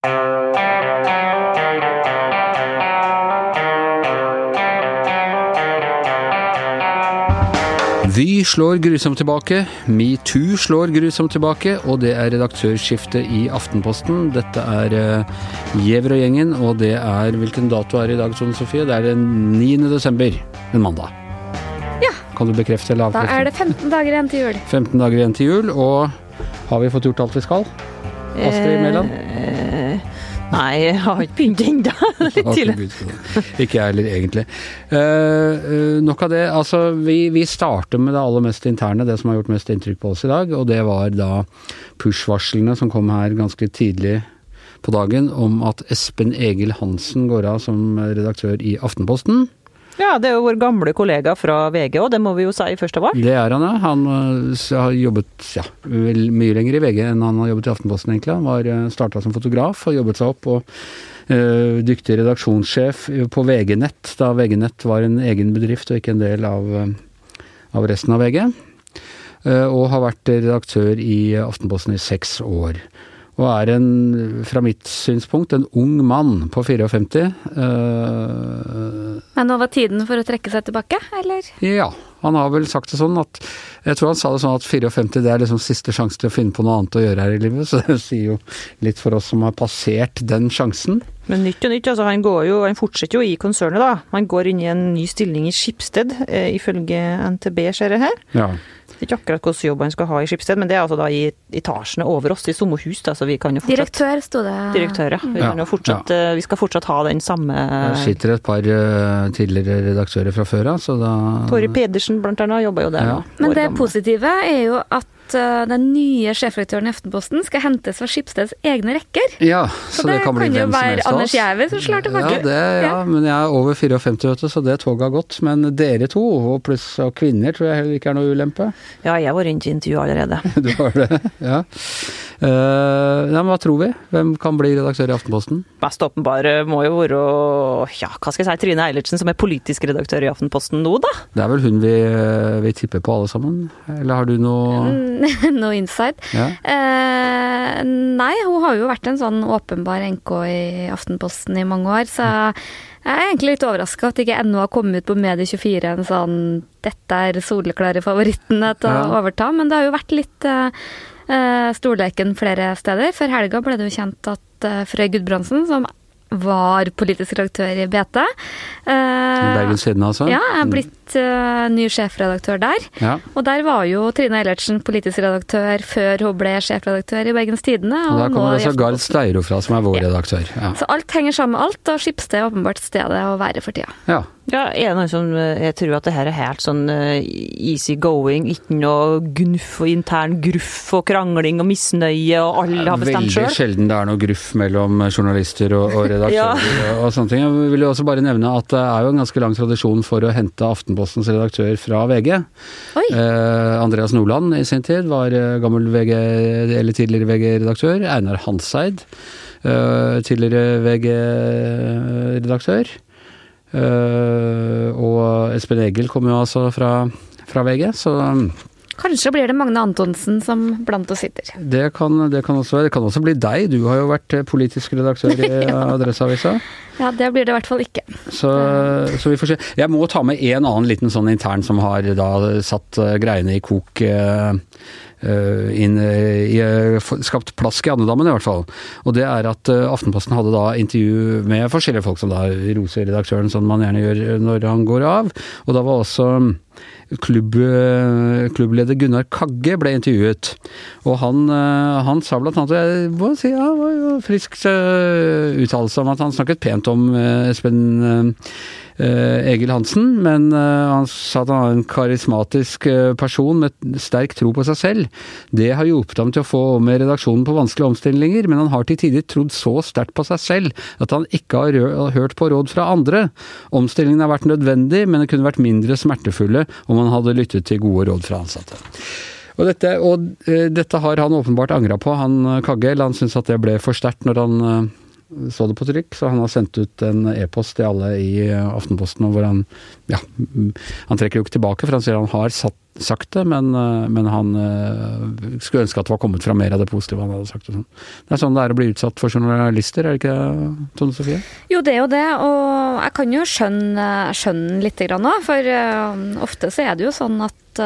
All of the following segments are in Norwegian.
Vy slår grusomt tilbake, metoo slår grusomt tilbake, og det er redaktørskifte i Aftenposten. Dette er Gjever og gjengen, og det er Hvilken dato er det i dag, Tone Sofie? Det er den 9. desember, en mandag. Ja. Kan du bekrefte eller Da er det 15 dager igjen til jul. 15 dager igjen til jul, og har vi fått gjort alt vi skal? Astrid Mæland? Eh, nei, jeg har ikke begynt ennå. Litt tidlig. Ikke jeg heller, egentlig. Uh, nok av det. Altså, vi, vi starter med det aller mest interne, det som har gjort mest inntrykk på oss i dag. Og det var da push-varslene som kom her ganske tidlig på dagen om at Espen Egil Hansen går av som redaktør i Aftenposten. Ja, det er jo vår gamle kollega fra VG òg, det må vi jo si først av alt. Det er han, ja. Han eh, har jobbet ja, mye lenger i VG enn han har jobbet i Aftenposten, egentlig. Han var starta som fotograf og jobbet seg opp. og eh, dyktig redaksjonssjef på VG-nett, da VG-nett var en egen bedrift og ikke en del av, eh, av resten av VG. Eh, og har vært redaktør i Aftenposten i seks år. Og er en, fra mitt synspunkt, en ung mann på 54. eh, Men nå var tiden for å trekke seg tilbake, eller? ja, han har vel sagt det sånn at Jeg tror han sa det sånn at 54 det er liksom siste sjanse til å finne på noe annet å gjøre her i livet, så det sier jo litt for oss som har passert den sjansen. Men nytt og nytt, altså han, går jo, han fortsetter jo i konsernet, da. Han går inn i en ny stilling i Skipsted, eh, ifølge NTB, ser jeg her. Ja. Det er ikke akkurat hvilken jobb han skal ha i Skipsted, men det er altså da i etasjene over oss, i samme hus, da, så vi kan jo fortsatt Direktør, sto det. Direktør, ja. Vi, Ja, kan jo fortsatt, ja. vi skal fortsatt ha den samme Det sitter et par eh, tidligere redaktører fra før av, så da Tore Pedersen blant annet jobber jo der Ja. nå. Men det gamle. positive er jo at eh, den nye sjefredaktøren i Aftenposten skal hentes fra Skipsteds egne rekker. Ja, Så, så, det, kan bli jo hvem som være Anders Gjæve som slår Ja, tilbake. det, ja, Ja. men jeg er over 54, vet du, så det toget har gått. Men dere to, og pluss og kvinner, tror jeg heller ikke er noe ulempe. Ja, jeg var rundt i intervju allerede. Du har det, ja. Uh, ja, men hva tror vi? Hvem kan bli redaktør i Aftenposten? Mest åpenbare må jo være ja, hva skal jeg si, Trine Eilertsen, som er politisk redaktør i Aftenposten nå, da. Det er vel hun vi, vi tipper på alle sammen? Eller har du noe Mm, no insight. ja? Eh, nei, hun har jo vært en sånn åpenbar NK i Aftenposten i mange år, så jeg er egentlig litt overraska at ikke ennå har kommet ut på Medie24 en sånn 'dette er soleklare favorittene til å overta', men det har jo vært litt eh, eh, storleken flere steder. Før helga ble det jo kjent at uh, Frøy Gudbrandsen, som var politisk redaktør i BT eh, Bergens Tidende, altså? Ja, er blitt eh, ny sjefredaktør der. Ja. Og der var jo Trine Eilertsen politisk redaktør før hun ble sjefredaktør i Bergens Tidende. Og der kommer det Aftenposten. Steiro fra, som er vår Ja. redaktør. Ja. Så alt henger sammen med alt, og Skipsted er åpenbart stedet å være for tida. ja. Ja, er det noen som eh, jeg tror at det her er helt sånn eh, easy going, ikke noe gunf og intern gruff og krangling og misnøye, og alle har bestemt Veldig sjelden det er noe gruff mellom journalister og, og redaktører og sånne ting. Jeg vil jo også bare nevne at det er jo en ganske lang tradisjon for å hente Aftenpostens redaktør fra VG. Eh, Andreas Norland i sin tid var eh, gammel VG, eller tidligere VG-redaktør. Einar Hanseid, eh, tidligere VG-redaktør. Eh, og Espen Egil kom jo altså fra, fra VG, så um, Kanskje blir det Magne Antonsen som blant oss sitter. det kan, det kan også være. Det kan også bli deg. Du har jo vært eh, politisk redaktør i Adresseavisa. Ja, det blir det i hvert fall ikke. Så, så vi får se. Jeg må ta med en annen liten sånn intern som har da satt eh, greiene i kok. eh, eh, inn skapt plask i andedammen, i hvert fall. Og det er at Aftenposten hadde da intervju med forskjellige folk som da roser redaktøren, som man gjerne gjør når han går av. Og da var også klubb, klubbleder Gunnar Kagge ble intervjuet. Og han, han sa blant annet, og jeg må si ja, uh, uttalelse om at han snakket pent om eh, Espen eh, eh, Egil Hansen, men han sa at han var en karismatisk person med sterk tro på seg selv. Det har hjulpet ham til å få med redaksjonen på vanskelige omstillinger, men han har til tider trodd så sterkt på seg selv at han ikke har hørt på råd fra andre. Omstillingen har vært nødvendig, men det kunne vært mindre smertefulle om han hadde lyttet til gode råd fra ansatte. Og dette, og dette har han åpenbart angra på, han Kaggel. Han syntes at det ble for sterkt når han så det på trykk, så han har sendt ut en e-post til alle i eh, Aftenposten hvor han ja, han trekker jo ikke tilbake, for han sier han har satt sagt det, men, eh, men han eh, skulle ønske at det var kommet fra mer av det positive han hadde sagt. Sånn. det er sånn det er å bli utsatt for journalister, er det ikke det, Tone Sofie? Jo, det er jo det, og jeg kan jo skjønne, skjønne litt òg, for ofte så er det jo sånn at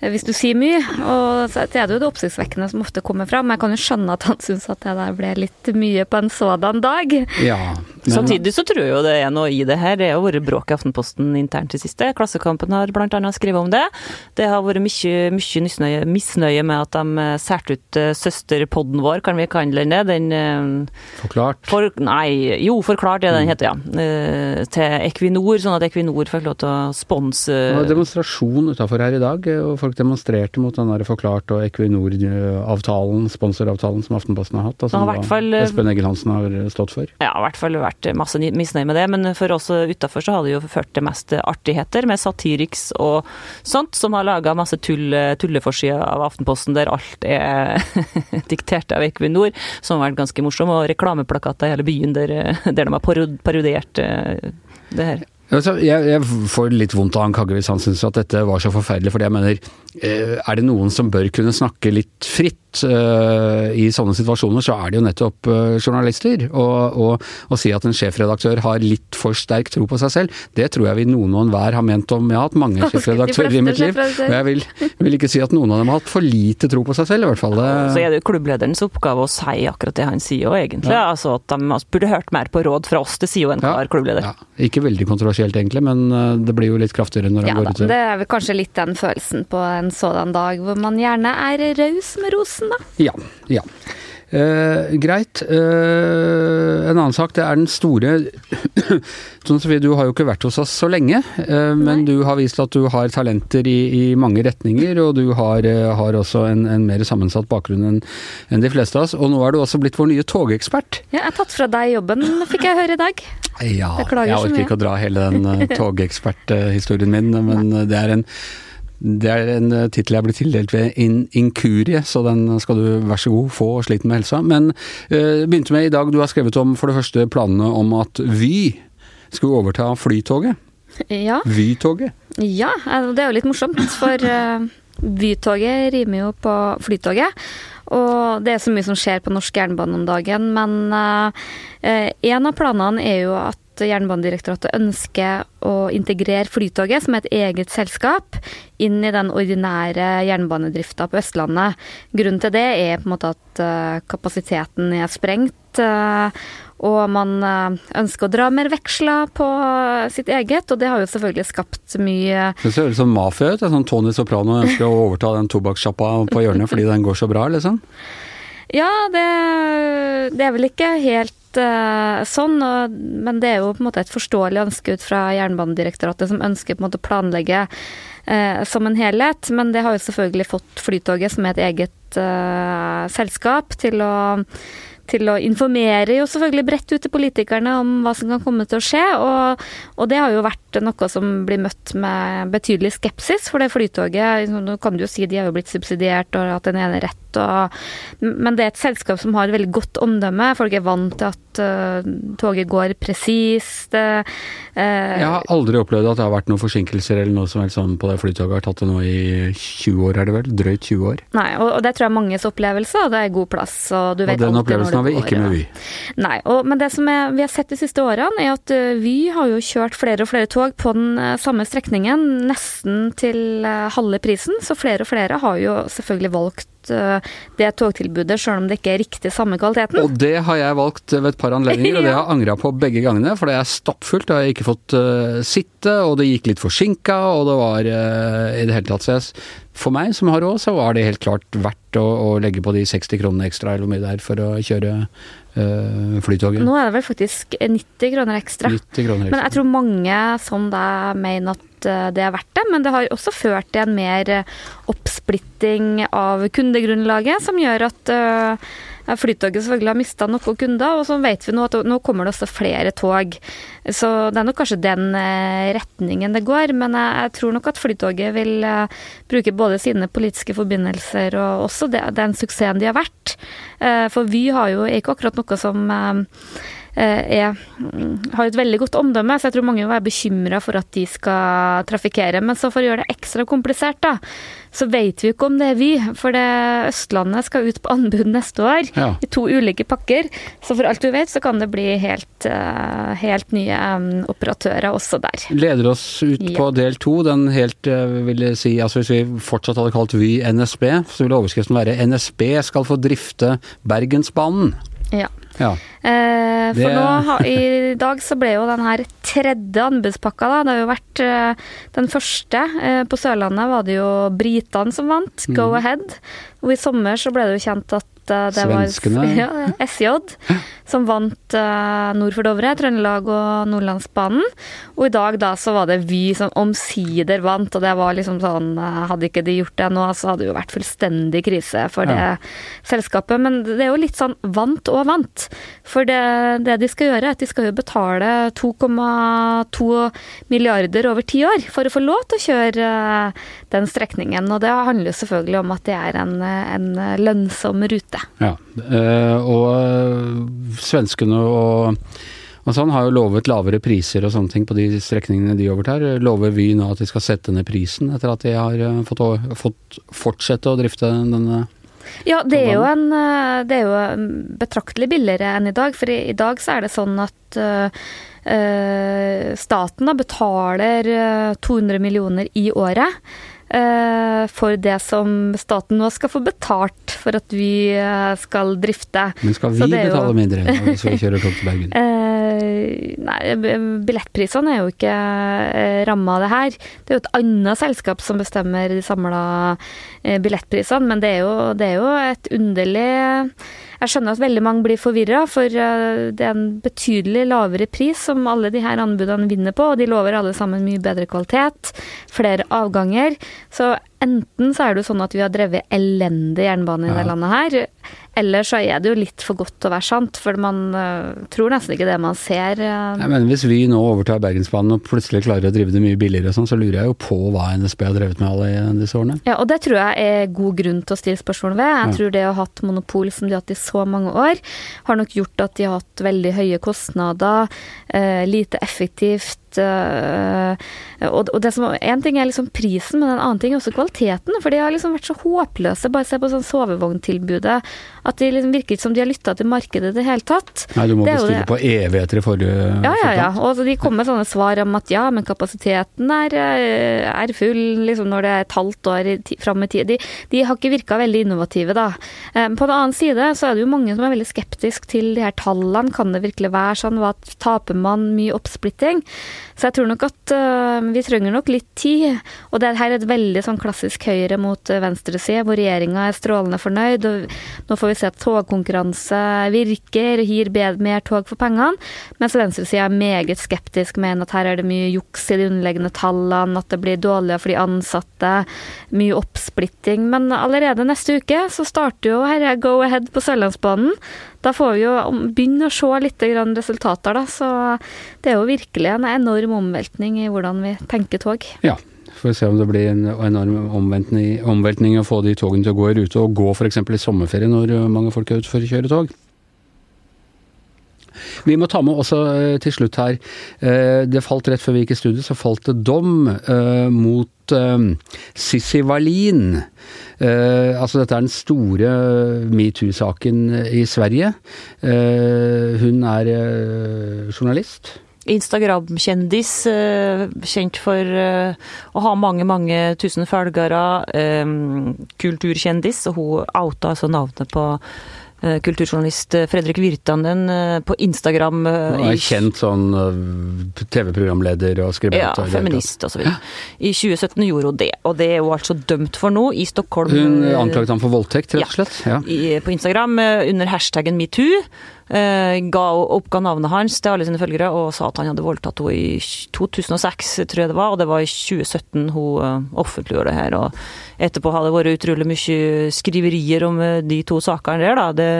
hvis du sier mye. Og så er det jo det oppsiktsvekkende som ofte kommer fram. Jeg kan jo skjønne at han syns at det der ble litt mye på en sådan dag. Ja, men... Samtidig så tror jeg jo det er noe i det her. Det har vært bråk i Aftenposten internt i siste. Klassekampen har bl.a. skrevet om det. Det har vært mye, mye misnøye, misnøye, med at de særte ut uh, søsterpodden vår, kan vi kalle den det. Den uh, Forklart? For, nei, jo, Forklart er den mm. heter, ja. Til Equinor, sånn at Equinor fikk lov til å sponse Det var demonstrasjon utafor her i dag. og folk demonstrerte mot den der Forklart og Equinor-avtalen, sponsoravtalen som Aftenposten har hatt, og som ja, fall, Espen Egil Hansen har stått for. Ja, i hvert fall vært masse misnøye med det. Men for oss utafor så har det jo ført til mest artigheter med Satiriks og sånt, som har laga masse tull, tulleforsider av Aftenposten der alt er diktert av Equinor, som har vært ganske morsom, og reklameplakater i hele byen der, der de har parodiert eh, det her. Jeg, får litt vondt av han Kagge hvis han syns at dette var så forferdelig, fordi jeg mener er det noen som bør kunne snakke litt fritt uh, i sånne situasjoner, så er det jo nettopp uh, journalister. Og, og, si at en sjefredaktør har litt for sterk tro på seg selv, det tror jeg vi noen og enhver har ment om. Jeg har hatt mange sjefredaktører i mitt liv, og jeg vil, vil, ikke si at noen av dem har hatt for lite tro på seg selv, i hvert fall. Det... Så er det jo klubblederens oppgave å si akkurat det han sier òg, egentlig. Ja. Altså at de burde hørt mer på råd fra oss, det sier jo enhver ja, klubbleder. Ja. Ikke veldig kontroversielt egentlig, men det blir jo litt kraftigere når han går ut. Ja, det er vel kanskje litt den følelsen på en sådan dag hvor man gjerne er raus med rosen da? Ja. ja. Eh, greit. Eh, en annen sak, det er den store Sånn Sofie, du har jo ikke vært hos oss så lenge, eh, men du har vist at du har talenter i, i mange retninger, og du har, eh, har også en, en, mer sammensatt bakgrunn enn en de fleste av oss. Og nå er du også blitt vår nye togekspert. Ja, jeg har tatt fra deg jobben, fikk jeg høre i dag. Ja, jeg orker ikke å dra hele den uh, togeksperthistorien min, men Nei. det er en det er en eh, tittel jeg ble tildelt ved in inkurie, så den skal du vær så god få, sliten med helsa. Men uh, begynte med i dag, du har skrevet om for det første planene om at Vy skulle overta Flytoget. Ja. Vy-toget. Ja, altså, det er jo litt morsomt, for uh, Vy-toget rimer jo på Flytoget. Og det er så mye som skjer på norsk jernbane om dagen, men uh, en av planene er jo at Jernbanedirektoratet ønsker å integrere Flytoget som et eget selskap inn i den ordinære jernbanedrifta på Østlandet. Grunnen til det er på en måte at eh, kapasiteten er sprengt. Eh, og man eh, ønsker å dra mer veksler på sitt eget, og det har jo selvfølgelig skapt mye Det ser ut som mafia ut. Sånn Tony Soprano ønsker å overta den tobakkssjappa på hjørnet fordi den går så bra, liksom? Ja, det, det er vel ikke helt uh, sånn, og, men det er jo på en måte et forståelig ønske ut fra Jernbanedirektoratet, som ønsker på en måte å planlegge uh, som en helhet. Men det har jo selvfølgelig fått Flytoget, som er et eget uh, selskap, til å til å informere jo selvfølgelig bredt ut til politikerne om hva som kan komme til å skje. Og, og, det har jo vært noe som blir møtt med betydelig skepsis. For det flytoget, nå kan du jo si de har jo blitt subsidiert og hatt en enerett. Og, men det er et selskap som har veldig godt omdømme. Folk er vant til at uh, toget går presist. Uh, jeg har aldri opplevd at det har vært noen forsinkelser eller noe som helst sånn på det flytoget. Har tatt det nå i 20 år, er det vel? Drøyt 20 år. Nei, og, og det tror jeg er manges opplevelse, og det er god plass. Og du vet og den opplevelsen har vi ikke med Vy. Nei, og, men det som er, vi har sett de siste årene, er at uh, Vy har jo kjørt flere og flere tog på den uh, samme strekningen, nesten til uh, halve prisen. Så flere og flere har jo selvfølgelig valgt det togtilbudet, sjøl om det ikke er riktig samme kvaliteten. Og det har jeg valgt ved et par anledninger, og det har jeg angra på begge gangene. For det er stappfullt, har jeg ikke fått uh, sitte, og det gikk litt forsinka, og det var uh, i det hele tatt ses. For meg som har råd, så var det helt klart verdt å, å legge på de 60 kronene ekstra eller hvor mye det er for å kjøre Flytoget. Nå er det vel faktisk 90 kroner ekstra. 90 kroner ekstra. Men jeg tror mange som deg mener at eh, det er verdt det. Men det har også ført til en mer eh, oppsplitting av kundegrunnlaget, som gjør at uh, Flytoget selvfølgelig har mista noen kunder, og så vet vi nå at nå kommer det også flere tog. Så det er nok kanskje den eh, retningen det går, men jeg, tror nok at Flytoget vil bruke både sine politiske forbindelser og også den suksessen de har vært. For Vy har jo ikke akkurat noe som er, mm, har et veldig godt omdømme, så jeg tror mange vil være bekymra for at de skal trafikkere. Men så for å gjøre det ekstra komplisert, da, så vet vi ikke om det er Vy. For det Østlandet skal ut på anbud neste år Ja. i to ulike pakker. Så for alt vi vet, så kan det bli helt, eh, helt nye um, operatører også der. Leder oss ut Ja. på del to. Den helt, eh, vil jeg si, altså Hvis vi fortsatt hadde kalt Vy NSB, så ville overskriften være 'NSB skal få drifte Bergensbanen'. Ja. Ja. Eh, for Det- nå i dag så ble jo den her tredje anbudspakka, da. Det har jo vært eh, den første. Eh, på Sørlandet var det jo britene som vant, mm. Go Ahead. Og i sommer så ble det jo kjent at eh, det Svenskene. var ja, SJ som vant eh, nord for Dovre, Trøndelag og Nordlandsbanen. Og i dag da så var det Vy som omsider vant, og det var liksom sånn eh, Hadde ikke de gjort det nå, så hadde det jo vært fullstendig krise for det Ja. selskapet. Men det er jo litt sånn vant og vant. For det, det de skal gjøre, er at de skal jo betale 2,2 milliarder over ti år for å få lov til å kjøre eh, den strekningen. Og det handler selvfølgelig om at det er en, en lønnsom rute. ja. Eh, og eh, svenskene og, og sånn har jo lovet lavere priser og sånne ting på de strekningene de overtar. Lover Vy nå at de skal sette ned prisen etter at de har fått, fått fortsette å drifte denne Ja, det er jo en eh, Det er jo mm, betraktelig billigere enn i dag. For i, i dag så er det sånn at eh, staten da betaler eh, 200 millioner i året. Eh, for det som staten nå skal få betalt for at vi eh, skal drifte. Men skal vi er jo- betale mindre hvis vi kjører tog til Bergen? Eh, nei, billettprisene er jo ikke ramma av det her. Det er jo et annet selskap som bestemmer de samla billettprisene, men det er, jo, det er jo et underlig Jeg skjønner at veldig mange blir forvirra, for det er en betydelig lavere pris som alle de her anbudene vinner på, og de lover alle sammen mye bedre kvalitet, flere avganger. Så enten så er det jo sånn at vi har drevet elendig jernbane i det landet her, eller så er det jo litt for godt til å være sant, for man uh, tror nesten ikke det man ser. Uh. Nei, men Hvis Vy nå overtar Bergensbanen og plutselig klarer å drive det mye billigere, og sånn, så lurer jeg jo på hva NSB har drevet med alle disse årene. Ja, og det tror jeg er god grunn til å stille spørsmål ved. Jeg Ja. tror det å ha hatt monopol som de har hatt i så mange år, har nok gjort at de har hatt veldig høye kostnader, uh, lite effektivt. eh, og, og det som En ting er liksom prisen, men en annen ting er også kvaliteten. For de har liksom vært så håpløse. Bare se på sånn sovevogntilbudet. At de liksom virker ikke som de har lytta til markedet i det hele tatt. Nei, du må Det bestille på evigheter i forrige Ja, ja, ja. Og så de kom med sånne svar om at ja, men kapasiteten er, eh, er full liksom når det er et halvt år fram i tid. De, de har ikke virka veldig innovative, da. Eh, På den annen side så er det jo mange som er veldig skeptisk til de her tallene. Kan det virkelig være sånn? Hva taper man mye oppsplitting? Så jeg tror nok at eh, vi trenger nok litt tid. Og det her er et veldig sånn klassisk høyre mot eh, venstreside, hvor regjeringa er strålende fornøyd. og Nå får vi se at togkonkurranse virker, gir mer tog for pengene. Mens venstresida er meget skeptisk, mener at her er det mye juks i de underliggende tallene, at det blir dårligere for de ansatte, mye oppsplitting. Men allerede neste uke så starter jo her Go Ahead på Sørlandsbanen. Da får vi jo begynne å se litt resultater, da. Så det er jo virkelig en enorm omveltning i hvordan vi tenker tog. Ja. Får se om det blir en enorm omveltning, omveltning å få de togene til å gå i rute, og gå f.eks. i sommerferie når uh, mange folk er ute for å kjøre tog. Vi må ta med også eh, til slutt her eh, Det falt rett før vi gikk i studio, så falt det dom eh, mot Sissi Wallin. Altså dette er den store metoo-saken i Sverige. Hun er journalist. Instagram-kjendis, kjent for å ha mange, mange tusen følgere. Kulturkjendis, og hun outa altså navnet på kulturjournalist Fredrik Virtanen eh, på Instagram. Han er kjent sånn TV-programleder og skribent. Ja, og så videre. feminist osv. I 2017 gjorde hun det, og det er hun altså dømt for nå i Stockholm. Hun eh, anklaget ham for voldtekt, rett og slett. Ja. i, på Instagram eh, under hashtaggen metoo. Eh, ga, oppga navnet hans til alle sine følgere og sa at han hadde voldtatt henne i 2006, tror jeg det var. Og det var i 2017 hun eh, offentliggjorde det her. Og etterpå har det vært utrolig mye skriverier om eh, de to sakene der. da. Det,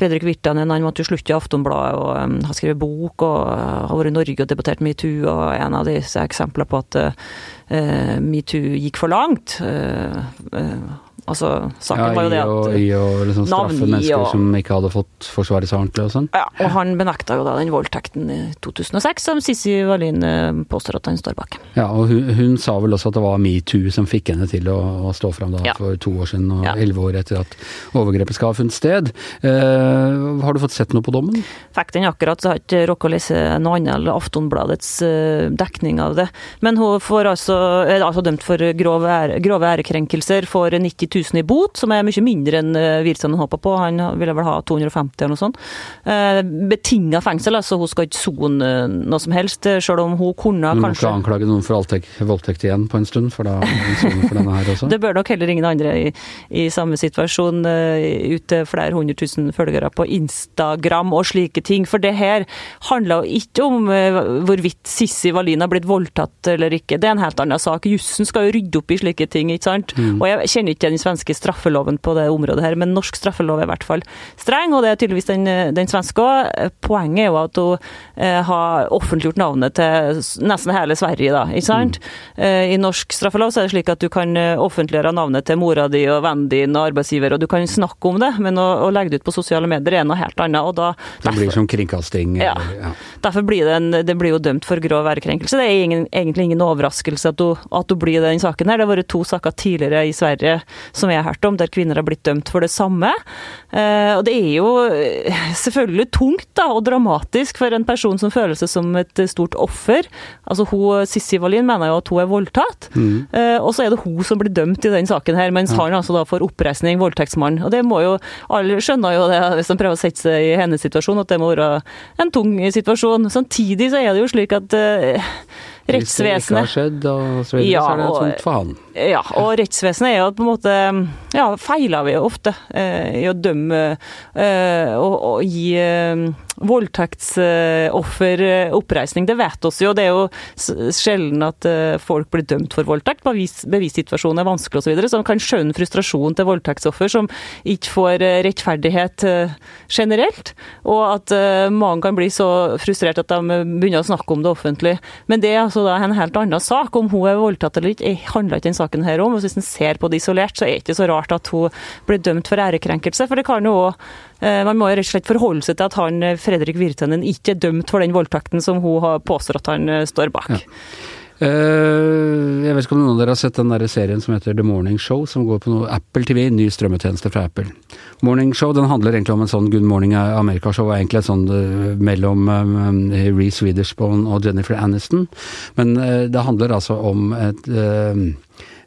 Fredrik Virtanen han måtte jo slutte i Aftonbladet og um, har skrevet bok og har vært i Norge og debattert metoo, og en av disse eksemplene på at uh, metoo gikk for langt. Uh, eh, Altså, saken var jo det at i å liksom straffe navn, mennesker og- som ikke hadde fått forsvaret seg ordentlig og sånn. ja, og han benekta jo da den voldtekten i 2006, som Sissi Wallin eh, påstår at han står bak. Ja, og hun, hun sa vel også at det var metoo som fikk henne til å, å stå fram da Ja. for to år siden, og Ja. år etter at overgrepet skal ha funnet sted. Eh, har du fått sett noe på dommen? Fikk den akkurat, så har ikke rukket å lese noe annet eller Aftonbladets eh, dekning av det. Men hun får altså, er altså dømt for grove, ære, grove ærekrenkelser, får 90 000 i bot, som er mye mindre enn uh, Wirtsen håpa på. Han ville vel ha 250 eller noe sånt. Uh, Betinga fengsel, altså hun skal ikke sone eh, noe som helst, eh, selv om hun kunne kanskje Du må ikke anklage noen for voldtekt, igjen på en stund, for da er soner for denne her også. Det bør nok heller ingen andre i, i samme situasjon ut til flere hundre tusen følgere på Instagram og slike ting. For det her handler jo ikke om hvorvidt Sissi Wallin har blitt voldtatt eller ikke. Det er en helt annen sak. Jussen skal jo rydde opp i slike ting, ikke sant. Og jeg kjenner ikke den svenske straffeloven på det området her, men norsk straffelov er i hvert fall streng, og det er tydeligvis den, den svenske òg. Poenget er jo at hun uh, har offentliggjort navnet til nesten hele Sverige, da, ikke sant. Eh, I norsk straffelov så er det slik at du kan eh, offentliggjøre navnet til mora di og vennen din og arbeidsgiver, og du kan snakke om det, men å, å legge det ut på sosiale medier er noe helt annet. og da Det blir som kringkasting. Ja. eller- ja. Derfor blir det, en, det blir jo dømt for grov ærekrenkelse. Det er ingen, egentlig ingen overraskelse at hun, at hun blir i den saken her. Det har vært to saker tidligere i Sverige som jeg har hørt om, der kvinner har blitt dømt for det samme. Eh, og det er jo eh, selvfølgelig tungt da, og dramatisk for en person som føler seg som et stort offer. Altså hun, Sissi Wallin mener jo at hun er voldtatt, mm. og så er det hun som blir dømt i den saken her, mens han altså da får oppreisning, voldtektsmann. Og det må jo, alle skjønner jo det hvis de prøver å sette seg i hennes situasjon, at det må være en tung situasjon. Samtidig så er det jo slik at eh, Hvis det ikke har skjedd, så videre, Ja, så er det tungt for han. ja, og rettsvesenet er jo på en måte Ja, feiler vi jo ofte eh, i å dømme eh, og, og gi eh, voldtektsoffer eh, oppreisning. Det vet oss jo. Det er jo sjelden at eh, folk blir dømt for voldtekt. Bevis, bevissituasjonen er vanskelig osv. Så, videre, så man kan skjønne frustrasjonen til voldtektsoffer som ikke får eh, rettferdighet eh, generelt. Og at mange kan bli så frustrert at de begynner å snakke om det offentlig. Men det er altså da en helt annen sak. Om hun er voldtatt eller ikke, handler ikke den saken her om. Og hvis en ser på det isolert, så er det ikke så rart at hun blir dømt for ærekrenkelse. For det kan jo også, Man må jo rett og slett forholde seg til at han Fredrik Virtanen ikke er dømt for den voldtekten som hun har påstår at han eh, står bak. Ja. Eh, jeg vet ikke om noen av dere har sett den der serien som heter The Morning Show, som går på noe Apple TV, ny strømmetjeneste fra Apple. Morning Show den handler egentlig om en sånn Good Morning America-show, egentlig et sånn eh, mellom um, Reece Witherspoon og Jennifer Aniston. Men uh, det handler altså om et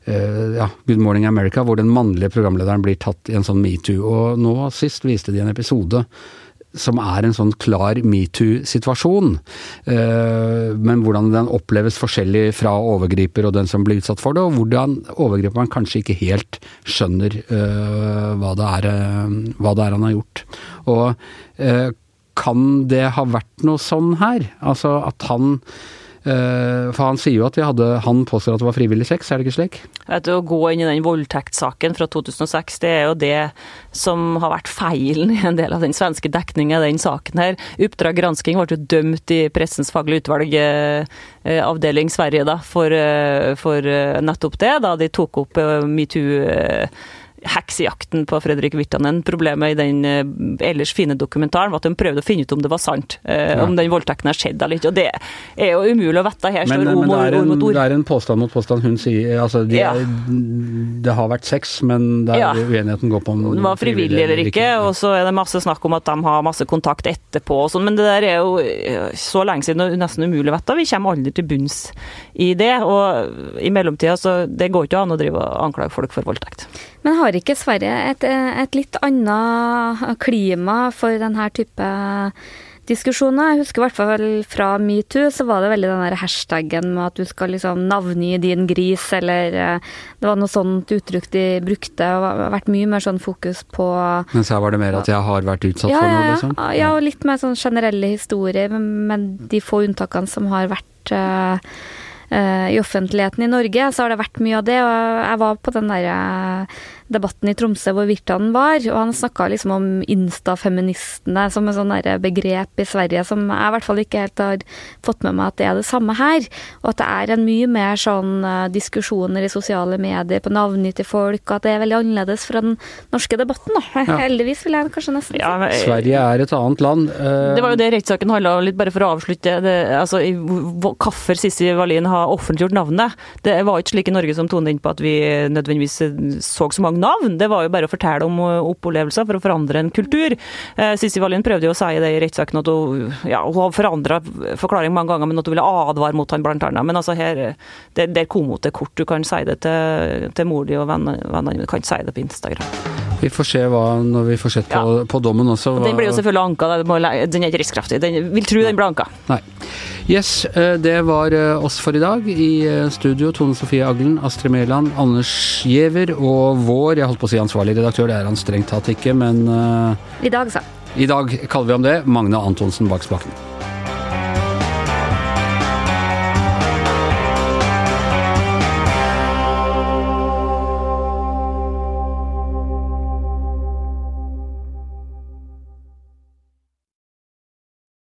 Uh, ja, Good Morning America, hvor den mannlige programlederen blir tatt i en sånn metoo. Og nå sist viste de en episode som er en sånn klar metoo-situasjon. Eh, men hvordan den oppleves forskjellig fra overgriper og den som blir utsatt for det, og hvordan overgriperen kanskje ikke helt skjønner eh, hva, det er, eh, hva det er han har gjort. Og kan det ha vært noe sånn her? Altså at han For han sier jo at vi hadde Han påstår at det var frivillig sex, er det ikke slik? Vet du, Å gå inn i den voldtektssaken fra 2006, det er jo det som har vært feilen i en del av den svenske dekninga av den saken her. Oppdrag gransking ble jo dømt i Pressens faglige utvalg, eh, eh, avdeling Sverige, da, for, eh, for eh, nettopp det, da de tok opp eh, metoo. Heksejakten på Fredrik Virtanen. Problemet i den eh, ellers fine dokumentaren var at de prøvde å finne ut om det var sant. Eh, Ja. Om den voldtekten har skjedd eller ikke. Og det er jo umulig å vite. Her Men, står men ord, det, mot- er ord en, mot ord. det er en påstand mot påstand. Hun sier altså de, Ja. Det har vært sex, men det er Ja. uenigheten går på om om det var frivillig eller ikke, og så er det masse snakk om at de har masse kontakt etterpå og sånn, men det der er jo eh, så lenge siden og nesten umulig å vite. Vi kommer aldri til bunns i det, og i mellomtida så det går ikke an å drive og anklage folk for voldtekt. Men har ikke Sverige et, et litt annet klima for denne type diskusjoner? Jeg husker i hvert fall fra metoo, så var det veldig den der hashtagen med at du skal liksom navngi din gris, eller eh, Det var noe sånt uttrykk de brukte, og har vært mye mer sånn fokus på Mens her var det mer at jeg har vært utsatt ja, for noe, ja. liksom? ja, og litt mer sånn generelle historier, men de få unntakene som har vært eh, eh, i offentligheten i Norge, så har det vært mye av det. Og jeg var på den der, eh, debatten i Tromsø hvorvidt han var, og han snakka liksom om instafeministene som et sånn begrep i Sverige som jeg i hvert fall ikke helt har fått med meg at det er det samme her. Og at det er en mye mer sånn uh, diskusjoner i sosiale medier på navngitte folk, og at det er veldig annerledes fra den norske debatten, da. Ja. Heldigvis, vil jeg kanskje nesten si. Ja, men, Sverige er et annet land. Uh, det var jo det rettssaken handla om, litt bare for å avslutte. Det, altså, Hvorfor Sissi Wallin har offentliggjort navnet. Det var ikke slik i Norge som tonet inn på at vi nødvendigvis så så mange navn. Det var jo bare å fortelle om opplevelser for å forandre en kultur. Sissy Sissi Wallin prøvde jo å si det i rettssaken at hun, ja, hun har forandra forklaring mange ganger, men at hun ville advare mot han blant annet. Men altså her, det, der kom hun til kort. Du kan si det til, til mor di og vennene dine, du kan ikke si det på Instagram. Vi får se hva, når vi får sett på, ja. på dommen også. Hva... Den blir jo selvfølgelig anka, den er ikke rikskraftig. Den vil tro den blir anka. Nei. Yes, eh, det var eh, oss for i dag. I eh, studio Tone Sofie Aglen, Astrid Mæland, Anders Giæver og vår, jeg holdt på å si ansvarlig redaktør, det er han strengt tatt ikke, men I dag, sa. I dag kaller vi ham det, Magne Antonsen bak spaken.